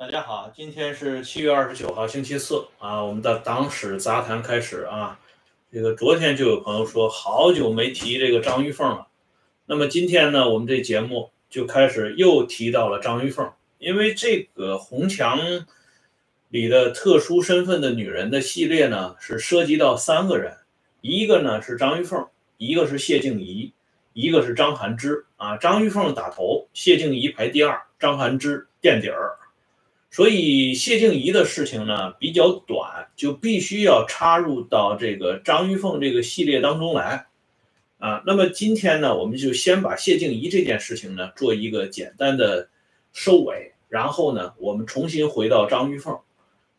大家好，今天是七月二十九号，星期四啊。我们的党史杂谈开始啊。这个昨天就有朋友说，好久没提这个张玉凤了。那么今天呢，我们这节目就开始又提到了张玉凤，因为这个红墙里的特殊身份的女人的系列呢，是涉及到三个人，一个呢是张玉凤，一个是谢静怡，一个是张涵之啊。张玉凤打头，谢静怡排第二，张涵之垫底儿。所以谢静怡的事情呢比较短，就必须要插入到这个张玉凤这个系列当中来，啊，那么今天呢，我们就先把谢静怡这件事情呢做一个简单的收尾，然后呢，我们重新回到张玉凤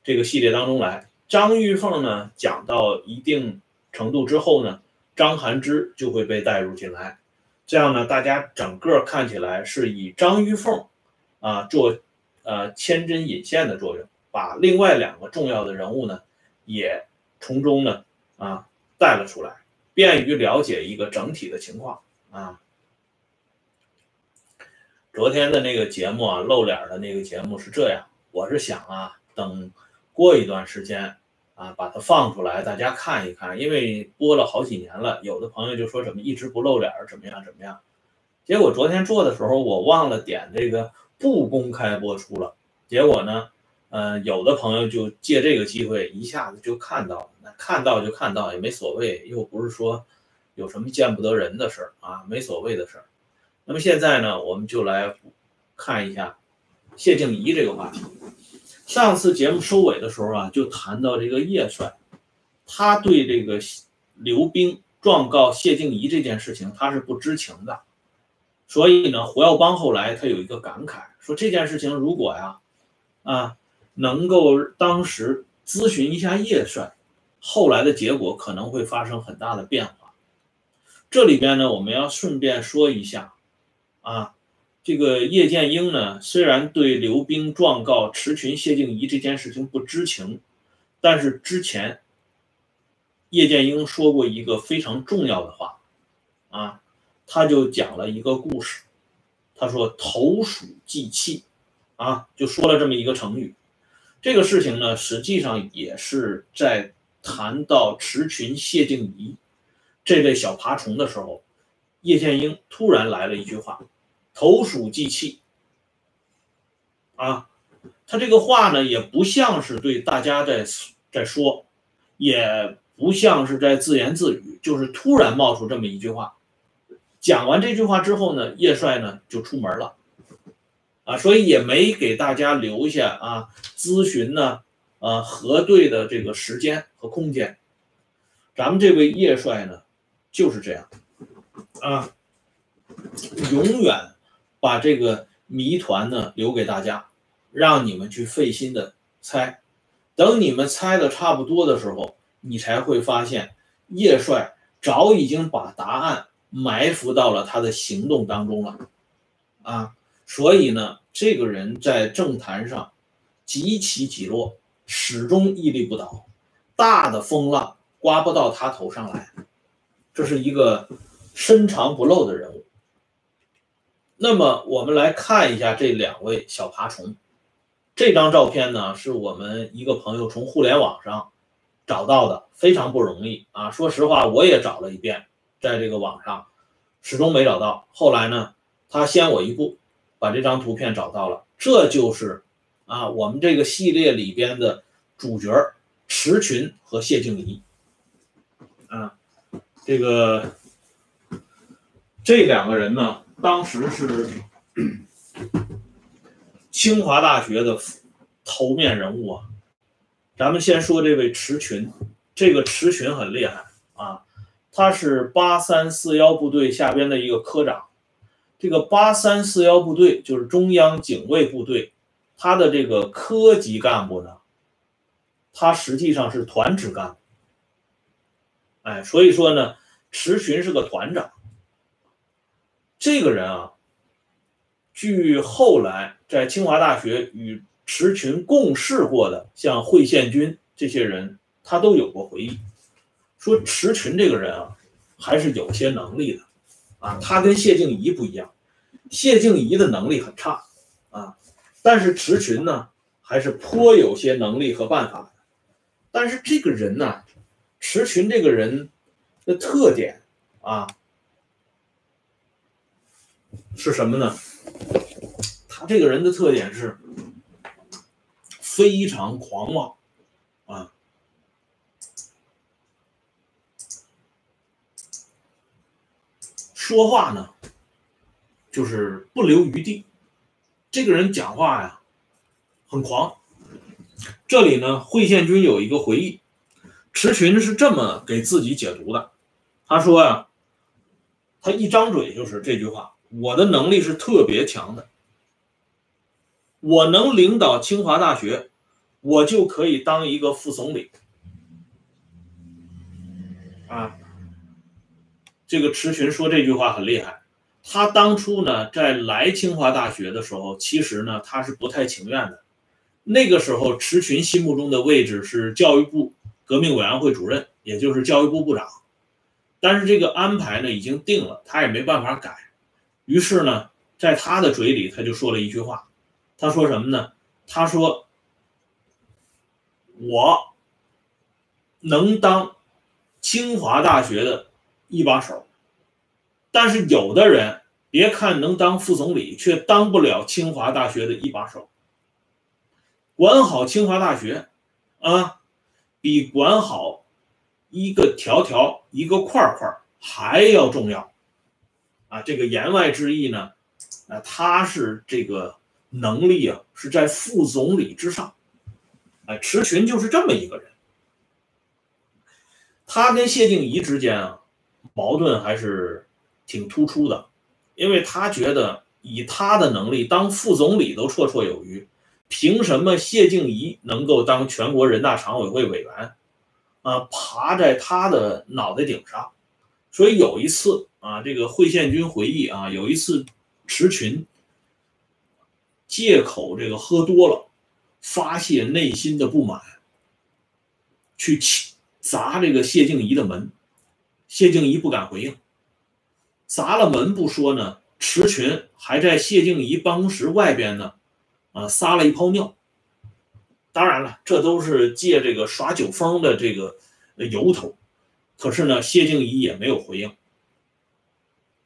这个系列当中来。张玉凤呢讲到一定程度之后呢，张涵之就会被带入进来，这样呢，大家整个看起来是以张玉凤啊做。呃，牵针引线的作用，把另外两个重要的人物呢，也从中呢啊带了出来，便于了解一个整体的情况啊。昨天的那个节目啊，露脸的那个节目是这样，我是想啊，等过一段时间啊，把它放出来，大家看一看，因为播了好几年了，有的朋友就说怎么一直不露脸，怎么样怎么样？结果昨天做的时候，我忘了点这个。不公开播出了，结果呢，呃，有的朋友就借这个机会一下子就看到了，那看到就看到也没所谓，又不是说有什么见不得人的事儿啊，没所谓的事儿。那么现在呢，我们就来看一下谢静怡这个话题。上次节目收尾的时候啊，就谈到这个叶帅，他对这个刘冰状告谢静怡这件事情，他是不知情的。所以呢，胡耀邦后来他有一个感慨，说这件事情如果呀，啊，能够当时咨询一下叶帅，后来的结果可能会发生很大的变化。这里边呢，我们要顺便说一下，啊，这个叶剑英呢，虽然对刘冰状告池群、谢静怡这件事情不知情，但是之前叶剑英说过一个非常重要的话，啊。他就讲了一个故事，他说“投鼠忌器”，啊，就说了这么一个成语。这个事情呢，实际上也是在谈到池群、谢静怡这类小爬虫的时候，叶剑英突然来了一句话：“投鼠忌器。”啊，他这个话呢，也不像是对大家在在说，也不像是在自言自语，就是突然冒出这么一句话。讲完这句话之后呢，叶帅呢就出门了，啊，所以也没给大家留下啊咨询呢，啊核对的这个时间和空间。咱们这位叶帅呢就是这样，啊，永远把这个谜团呢留给大家，让你们去费心的猜。等你们猜的差不多的时候，你才会发现叶帅早已经把答案。埋伏到了他的行动当中了，啊，所以呢，这个人在政坛上几起几落，始终屹立不倒，大的风浪刮不到他头上来，这是一个深藏不露的人物。那么，我们来看一下这两位小爬虫。这张照片呢，是我们一个朋友从互联网上找到的，非常不容易啊。说实话，我也找了一遍。在这个网上始终没找到，后来呢，他先我一步把这张图片找到了，这就是啊我们这个系列里边的主角池群和谢静怡啊，这个这两个人呢，当时是 清华大学的头面人物啊。咱们先说这位池群，这个池群很厉害。他是八三四幺部队下边的一个科长，这个八三四幺部队就是中央警卫部队，他的这个科级干部呢，他实际上是团职干部，哎，所以说呢，池群是个团长。这个人啊，据后来在清华大学与池群共事过的，像惠宪军这些人，他都有过回忆。说池群这个人啊，还是有些能力的，啊，他跟谢静怡不一样，谢静怡的能力很差，啊，但是池群呢，还是颇有些能力和办法的。但是这个人呢，池群这个人的特点啊，是什么呢？他这个人的特点是非常狂妄啊，说话呢就是不留余地。这个人讲话呀很狂。这里呢，惠宪君有一个回忆，池群是这么给自己解读的。他说呀，他一张嘴就是这句话：“我的能力是特别强的，我能领导清华大学，我就可以当一个副总理。”啊，这个池群说这句话很厉害。他当初呢，在来清华大学的时候，其实呢，他是不太情愿的。那个时候，池群心目中的位置是教育部革命委员会主任，也就是教育部部长。但是这个安排呢已经定了，他也没办法改。于是呢，在他的嘴里，他就说了一句话。他说什么呢？他说：“我能当清华大学的一把手，但是有的人别看能当副总理，却当不了清华大学的一把手。”管好清华大学，啊，比管好一个条条、一个块块还要重要，啊，这个言外之意呢，啊，他是这个能力啊，是在副总理之上，哎，池群就是这么一个人，他跟谢静怡之间啊，矛盾还是挺突出的，因为他觉得以他的能力当副总理都绰绰有余。凭什么谢静怡能够当全国人大常委会委员？啊，爬在他的脑袋顶上。所以有一次啊，这个惠宪君回忆啊，有一次池群借口这个喝多了，发泄内心的不满，去砸这个谢静怡的门。谢静怡不敢回应，砸了门不说呢，池群还在谢静怡办公室外边呢。啊，撒了一泡尿。当然了，这都是借这个耍酒疯的这个由头。可是呢，谢静怡也没有回应。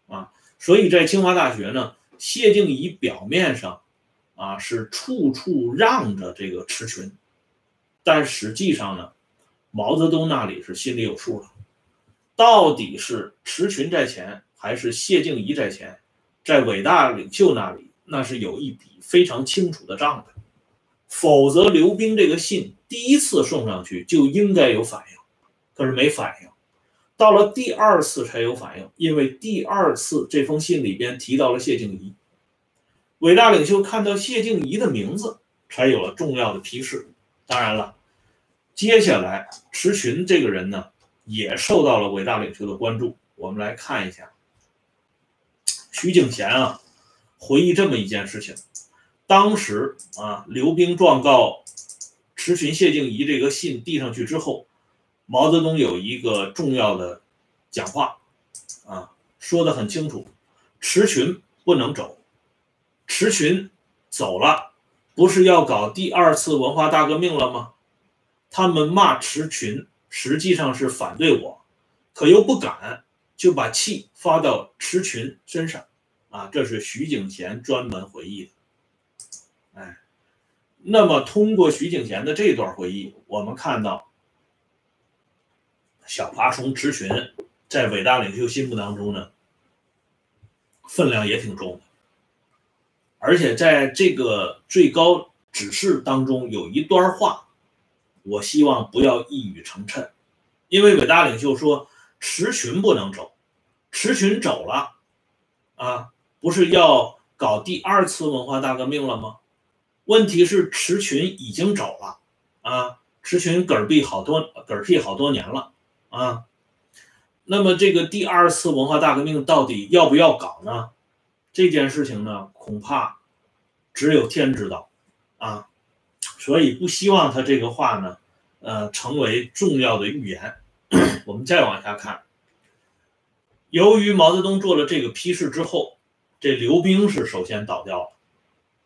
啊，所以在清华大学呢，谢静怡表面上啊是处处让着这个池群，但实际上呢，毛泽东那里是心里有数的。到底是池群在前，还是谢静怡在前？在伟大领袖那里，那是有一笔。非常清楚的账的，否则刘冰这个信第一次送上去就应该有反应，可是没反应，到了第二次才有反应，因为第二次这封信里边提到了谢静怡，伟大领袖看到谢静怡的名字，才有了重要的批示。当然了，接下来池群这个人呢，也受到了伟大领袖的关注。我们来看一下，徐景贤啊，回忆这么一件事情。当时啊，刘冰状告池群、谢静怡这个信递上去之后，毛泽东有一个重要的讲话，啊，说的很清楚，池群不能走，池群走了，不是要搞第二次文化大革命了吗？他们骂池群，实际上是反对我，可又不敢，就把气发到池群身上，啊，这是徐景贤专门回忆的。哎，那么通过徐景贤的这段回忆，我们看到小爬虫池群在伟大领袖心目当中呢，分量也挺重的。而且在这个最高指示当中有一段话，我希望不要一语成谶，因为伟大领袖说迟群不能走，迟群走了，啊，不是要搞第二次文化大革命了吗？问题是迟群已经走了啊，迟群嗝屁好多嗝屁好多年了啊，那么这个第二次文化大革命到底要不要搞呢？这件事情呢，恐怕只有天知道啊，所以不希望他这个话呢，呃，成为重要的预言。我们再往下看，由于毛泽东做了这个批示之后，这刘冰是首先倒掉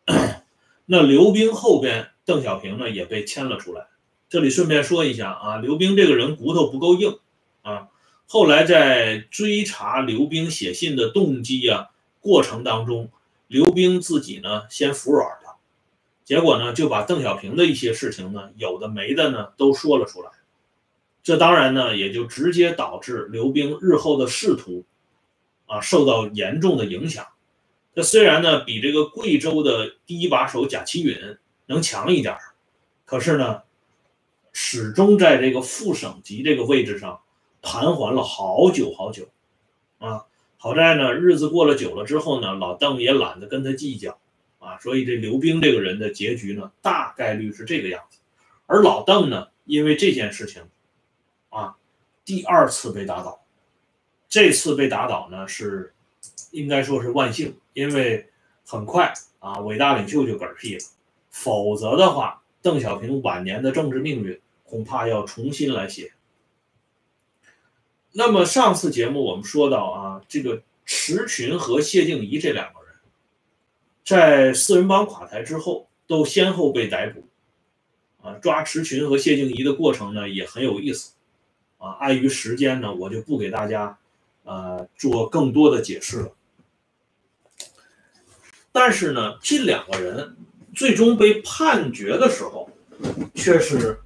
了。那刘冰后边邓小平呢也被牵了出来。这里顺便说一下啊，刘冰这个人骨头不够硬啊。后来在追查刘冰写信的动机啊过程当中，刘冰自己呢先服软，结果呢就把邓小平的一些事情呢有的没的呢都说了出来。这当然呢也就直接导致刘冰日后的仕途啊受到严重的影响。这虽然呢比这个贵州的第一把手贾其允能强一点，可是呢始终在这个副省级这个位置上盘桓了好久好久啊。好在呢日子过了久了之后呢，老邓也懒得跟他计较，所以这刘冰这个人的结局呢大概率是这个样子。而老邓呢，因为这件事情啊，第二次被打倒，这次被打倒呢是。应该说是万幸，因为很快啊，伟大领袖就嗝屁了。否则的话，邓小平晚年的政治命运恐怕要重新来写。那么上次节目我们说到啊，这个迟群和谢静怡这两个，在四人帮垮台之后，都先后被逮捕。啊，抓池群和谢静怡的过程呢也很有意思。啊，碍于时间呢，我就不给大家呃做更多的解释了。但是呢，这两个人最终被判决的时候，却是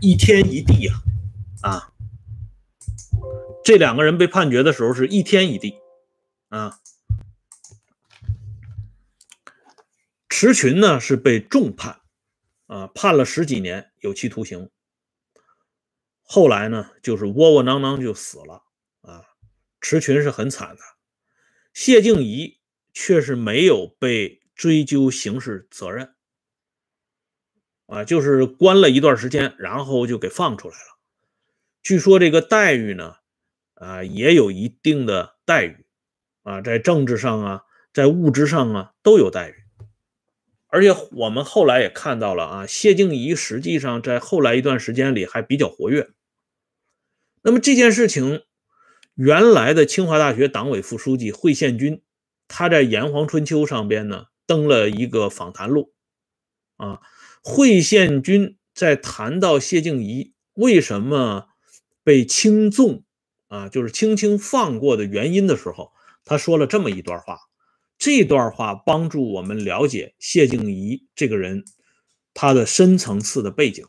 一天一地呀！啊，这两个人被判决的时候是一天一地啊。池群呢是被重判啊，判了十几年有期徒刑，后来呢就是窝窝囊囊就死了啊。池群是很惨的。谢静怡却是没有被追究刑事责任，啊，就是关了一段时间，然后就给放出来了。据说这个待遇呢，啊，也有一定的待遇，啊，在政治上啊，在物质上啊都有待遇。而且我们后来也看到了啊，谢静怡实际上在后来一段时间里还比较活跃。那么这件事情。原来的清华大学党委副书记惠宪军，他在《炎黄春秋》上边呢登了一个访谈录，啊，惠宪军在谈到谢静怡为什么被轻纵，啊，就是轻轻放过的原因的时候，他说了这么一段话，这段话帮助我们了解谢静怡这个人他的深层次的背景。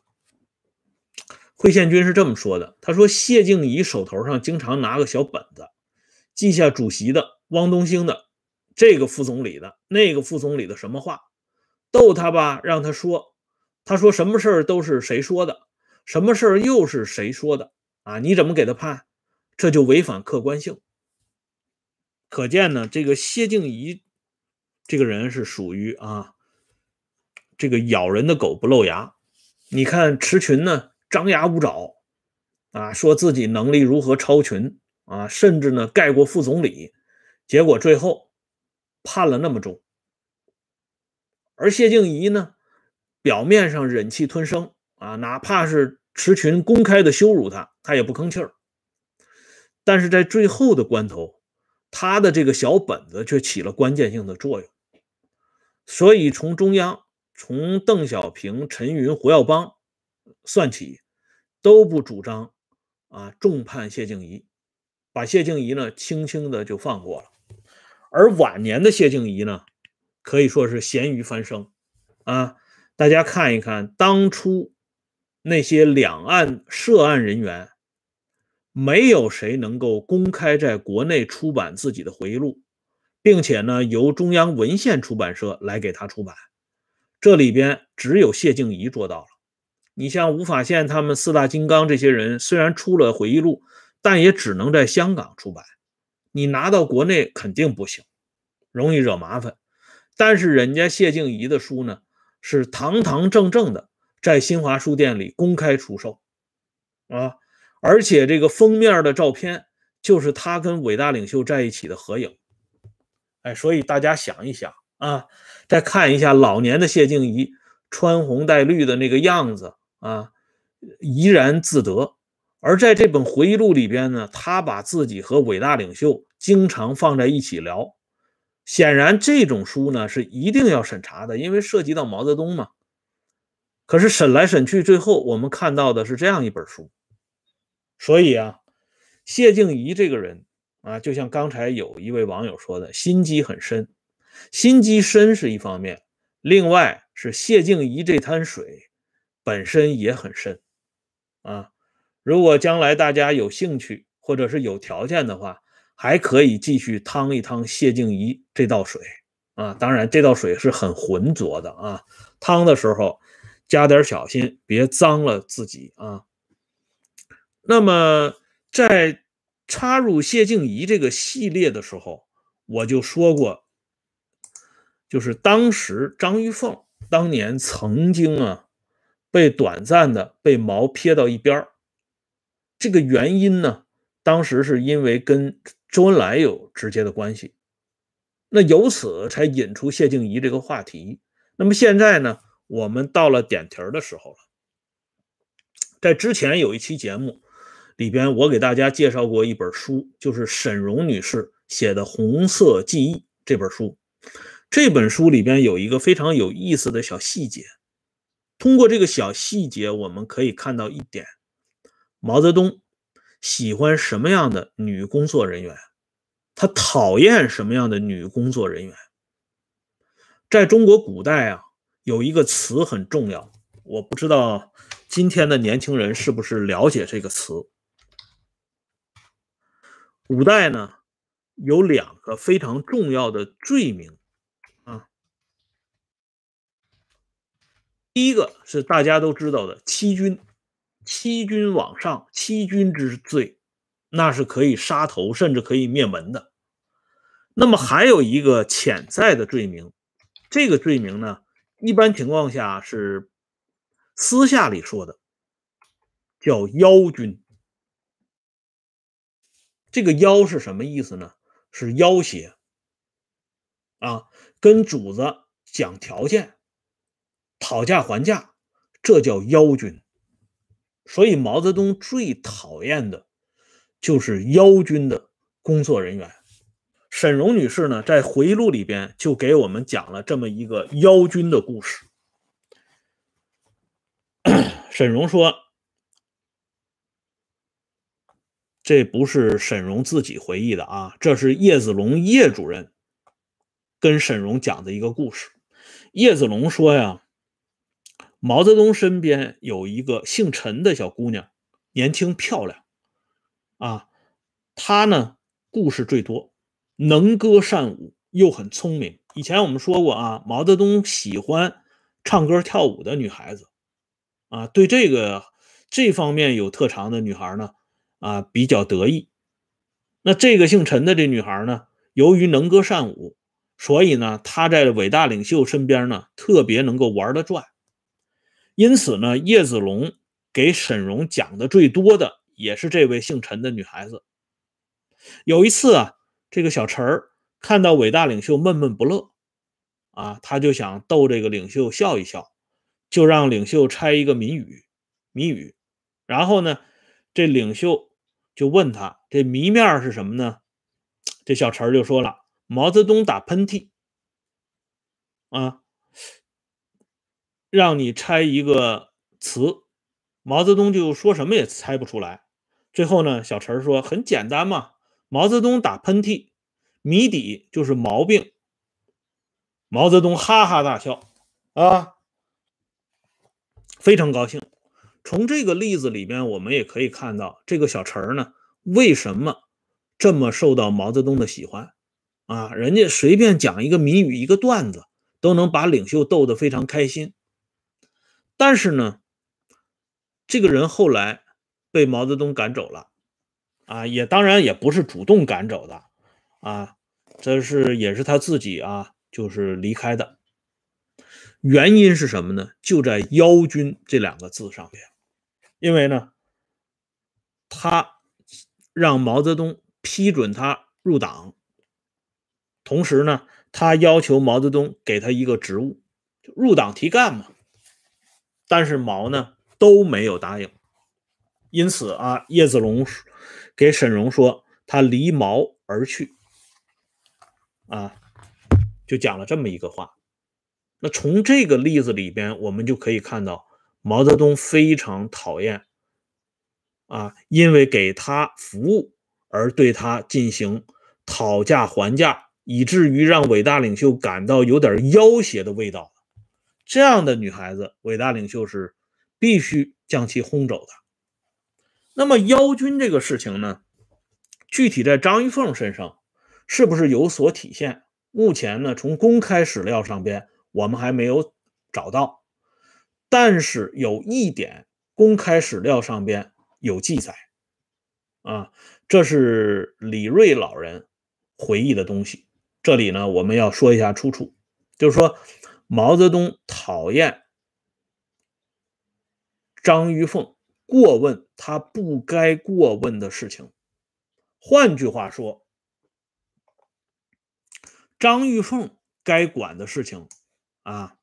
惠宪军是这么说的：“他说谢静怡手头上经常拿个小本子，记下主席的、汪东兴的、这个副总理的、那个副总理的什么话，逗他吧，让他说。他说什么事儿都是谁说的，什么事儿又是谁说的啊？你怎么给他判？这就违反客观性。可见呢，这个谢静怡这个人是属于啊，这个咬人的狗不露牙。你看池群呢？”张牙舞爪，啊，说自己能力如何超群啊，甚至呢盖过副总理，结果最后判了那么重。而谢静怡呢，表面上忍气吞声啊，哪怕是池群公开的羞辱他，他也不吭气儿。但是在最后的关头，他的这个小本子却起了关键性的作用。所以从中央，从邓小平、陈云、胡耀邦。算起，都不主张啊重判谢静怡，把谢静怡呢轻轻的就放过了。而晚年的谢静怡呢，可以说是咸鱼翻身啊。大家看一看，当初那些两岸涉案人员，没有谁能够公开在国内出版自己的回忆录，并且呢由中央文献出版社来给他出版，这里边只有谢静怡做到了。你像吴法宪他们四大金刚这些人，虽然出了回忆录，但也只能在香港出版。你拿到国内肯定不行，容易惹麻烦。但是人家谢静怡的书呢，是堂堂正正的在新华书店里公开出售啊，而且这个封面的照片就是他跟伟大领袖在一起的合影。哎，所以大家想一想啊，再看一下老年的谢静怡穿红戴绿的那个样子。啊，怡然自得。而在这本回忆录里边呢，他把自己和伟大领袖经常放在一起聊。显然这种书呢是一定要审查的，因为涉及到毛泽东嘛。可是审来审去，最后我们看到的是这样一本书。所以啊，谢静怡这个人啊，就像刚才有一位网友说的，心机很深。心机深是一方面，另外是谢静怡这滩水本身也很深啊。如果将来大家有兴趣或者是有条件的话，还可以继续趟一趟谢静怡这道水啊。当然，这道水是很浑浊的啊，趟的时候加点小心，别脏了自己啊。那么，在插入谢静怡这个系列的时候，我就说过。就是当时张玉凤当年曾经啊，被短暂的被毛撇到一边，这个原因呢，当时是因为跟周恩来有直接的关系，那由此才引出谢静怡这个话题。那么现在呢，我们到了点题儿的时候了。在之前有一期节目里边，我给大家介绍过一本书，就是沈荣女士写的《红色记忆》这本书。这本书里边有一个非常有意思的小细节，通过这个小细节，我们可以看到一点：毛泽东喜欢什么样的女工作人员，他讨厌什么样的女工作人员。在中国古代啊，有一个词很重要，我不知道今天的年轻人是不是了解这个词。古代呢，有两个非常重要的罪名啊。第一个是大家都知道的欺君，欺君罔上，欺君之罪，那是可以杀头，甚至可以灭门的。那么还有一个潜在的罪名，这个罪名呢，一般情况下是私下里说的，叫妖君。这个妖是什么意思呢？是要挟啊，跟主子讲条件。讨价还价，这叫妖君。所以毛泽东最讨厌的就是妖君的工作人员。沈荣女士呢，在回忆录里边就给我们讲了这么一个妖君的故事。沈荣说：“这不是沈荣自己回忆的啊，这是叶子龙叶主任跟沈荣讲的一个故事。叶子龙说呀。”毛泽东身边有一个姓陈的小姑娘，年轻漂亮，啊，她呢故事最多，能歌善舞，又很聪明。以前我们说过啊，毛泽东喜欢唱歌跳舞的女孩子，啊，对这个这方面有特长的女孩呢，啊，比较得意。那这个姓陈的这女孩呢，由于能歌善舞，所以呢，她在伟大领袖身边呢，特别能够玩得转。因此呢，叶子龙给沈荣讲的最多的也是这位姓陈的女孩子。有一次啊，这个小陈儿看到伟大领袖闷闷不乐，啊，他就想逗这个领袖笑一笑，就让领袖猜一个谜语，谜语。然后呢，这领袖就问他这谜面是什么呢？这小陈就说了：毛泽东打喷嚏。啊。让你猜一个词，毛泽东就说什么也猜不出来。最后呢，小陈说很简单嘛，毛泽东打喷嚏，谜底就是毛病。毛泽东哈哈大笑，啊，非常高兴。从这个例子里边，我们也可以看到，这个小陈呢，为什么这么受到毛泽东的喜欢啊？人家随便讲一个谜语、一个段子，都能把领袖逗得非常开心。但是呢，这个人后来被毛泽东赶走了，啊，也当然也不是主动赶走的，啊，这是也是他自己啊，就是离开的。原因是什么呢？就在“妖君”这两个字上面，因为呢，他让毛泽东批准他入党，同时呢，他要求毛泽东给他一个职务，入党提干嘛。但是毛呢都没有答应，因此啊，叶子龙给沈荣说他离毛而去，啊，就讲了这么一个话。那从这个例子里边，我们就可以看到毛泽东非常讨厌啊，因为给他服务而对他进行讨价还价，以至于让伟大领袖感到有点要挟的味道。这样的女孩子，伟大领袖是必须将其轰走的。那么邀军这个事情呢，具体在张玉凤身上是不是有所体现？目前呢，从公开史料上边我们还没有找到，但是有一点公开史料上边有记载，啊，这是李瑞老人回忆的东西。这里呢，我们要说一下出处，就是说。毛泽东讨厌张玉凤过问他不该过问的事情。换句话说，张玉凤该管的事情啊，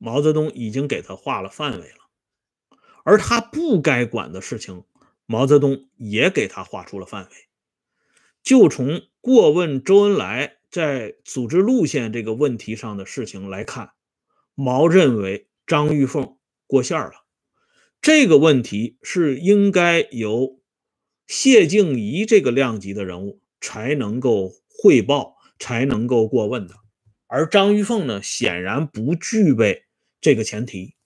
毛泽东已经给他画了范围了；而他不该管的事情，毛泽东也给他画出了范围。就从过问周恩来。在组织路线这个问题上的事情来看，毛认为张玉凤过线了。这个问题是应该由谢静怡这个量级的人物才能够汇报，才能够过问的。而张玉凤呢，显然不具备这个前提，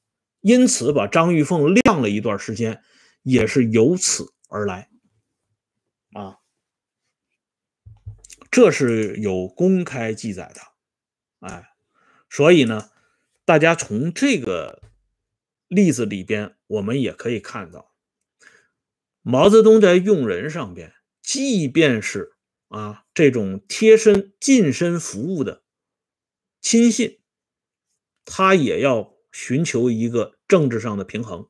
因此把张玉凤晾了一段时间，也是由此而来。啊。这是有公开记载的，哎，所以呢，大家从这个例子里边，我们也可以看到，毛泽东在用人上边，即便是啊这种贴身、近身服务的亲信，他也要寻求一个政治上的平衡。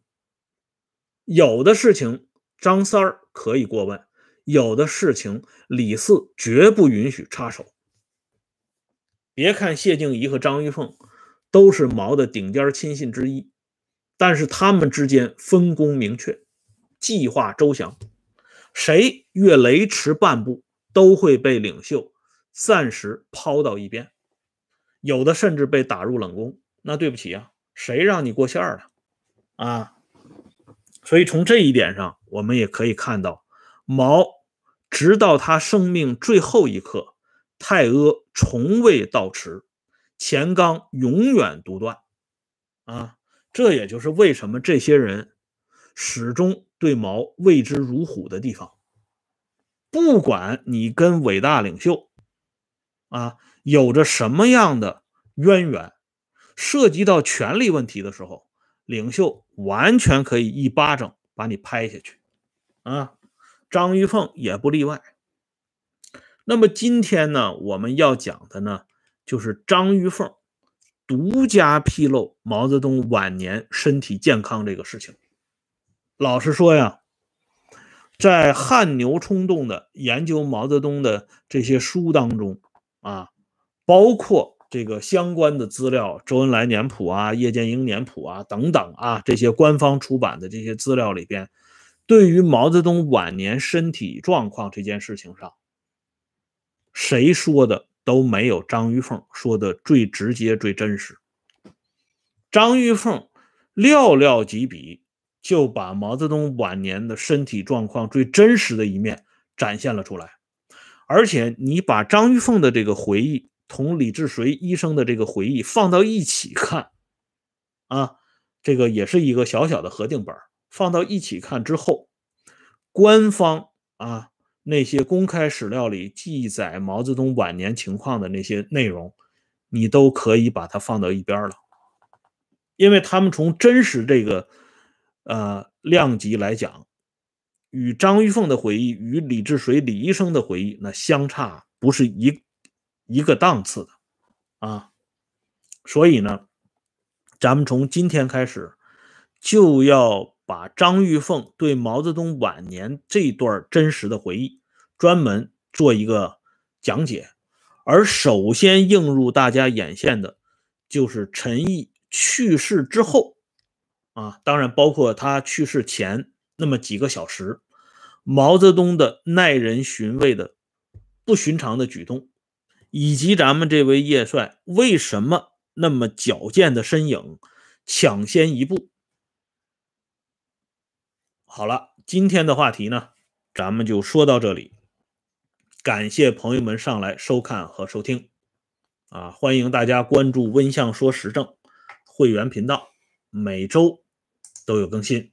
有的事情，张三儿可以过问。有的事情，李四绝不允许插手。别看谢静怡和张玉凤都是毛的顶尖亲信之一，但是他们之间分工明确，计划周详，谁越雷池半步，都会被领袖暂时抛到一边，有的甚至被打入冷宫。那对不起啊，谁让你过线了啊？所以从这一点上，我们也可以看到。毛直到他生命最后一刻，太阿从未到迟，钱刚永远独断。啊，这也就是为什么这些人始终对毛畏之如虎的地方。不管你跟伟大领袖啊有着什么样的渊源，涉及到权力问题的时候，领袖完全可以一巴掌把你拍下去。啊。张玉凤也不例外。那么今天呢，我们要讲的呢，就是张玉凤独家披露毛泽东晚年身体健康这个事情。老实说呀，在汗牛充栋的研究毛泽东的这些书当中啊，包括这个相关的资料，《周恩来年谱》啊，《叶剑英年谱》啊等等啊，这些官方出版的这些资料里边。对于毛泽东晚年身体状况这件事情上，谁说的都没有张玉凤说的最直接、最真实。张玉凤寥寥几笔就把毛泽东晚年的身体状况最真实的一面展现了出来，而且你把张玉凤的这个回忆同李志水医生的这个回忆放到一起看，啊，这个也是一个小小的核定本。放到一起看之后，官方啊那些公开史料里记载毛泽东晚年情况的那些内容，你都可以把它放到一边了，因为他们从真实这个呃量级来讲，与张玉凤的回忆与李志水李医生的回忆那相差不是一一个档次的啊，所以呢，咱们从今天开始就要。把张玉凤对毛泽东晚年这段真实的回忆专门做一个讲解，而首先映入大家眼线的，就是陈毅去世之后，啊，当然包括他去世前那么几个小时，毛泽东的耐人寻味的不寻常的举动，以及咱们这位叶帅为什么那么矫健的身影抢先一步。好了，今天的话题呢，咱们就说到这里。感谢朋友们上来收看和收听，啊，欢迎大家关注“温相说时政”会员频道，每周都有更新。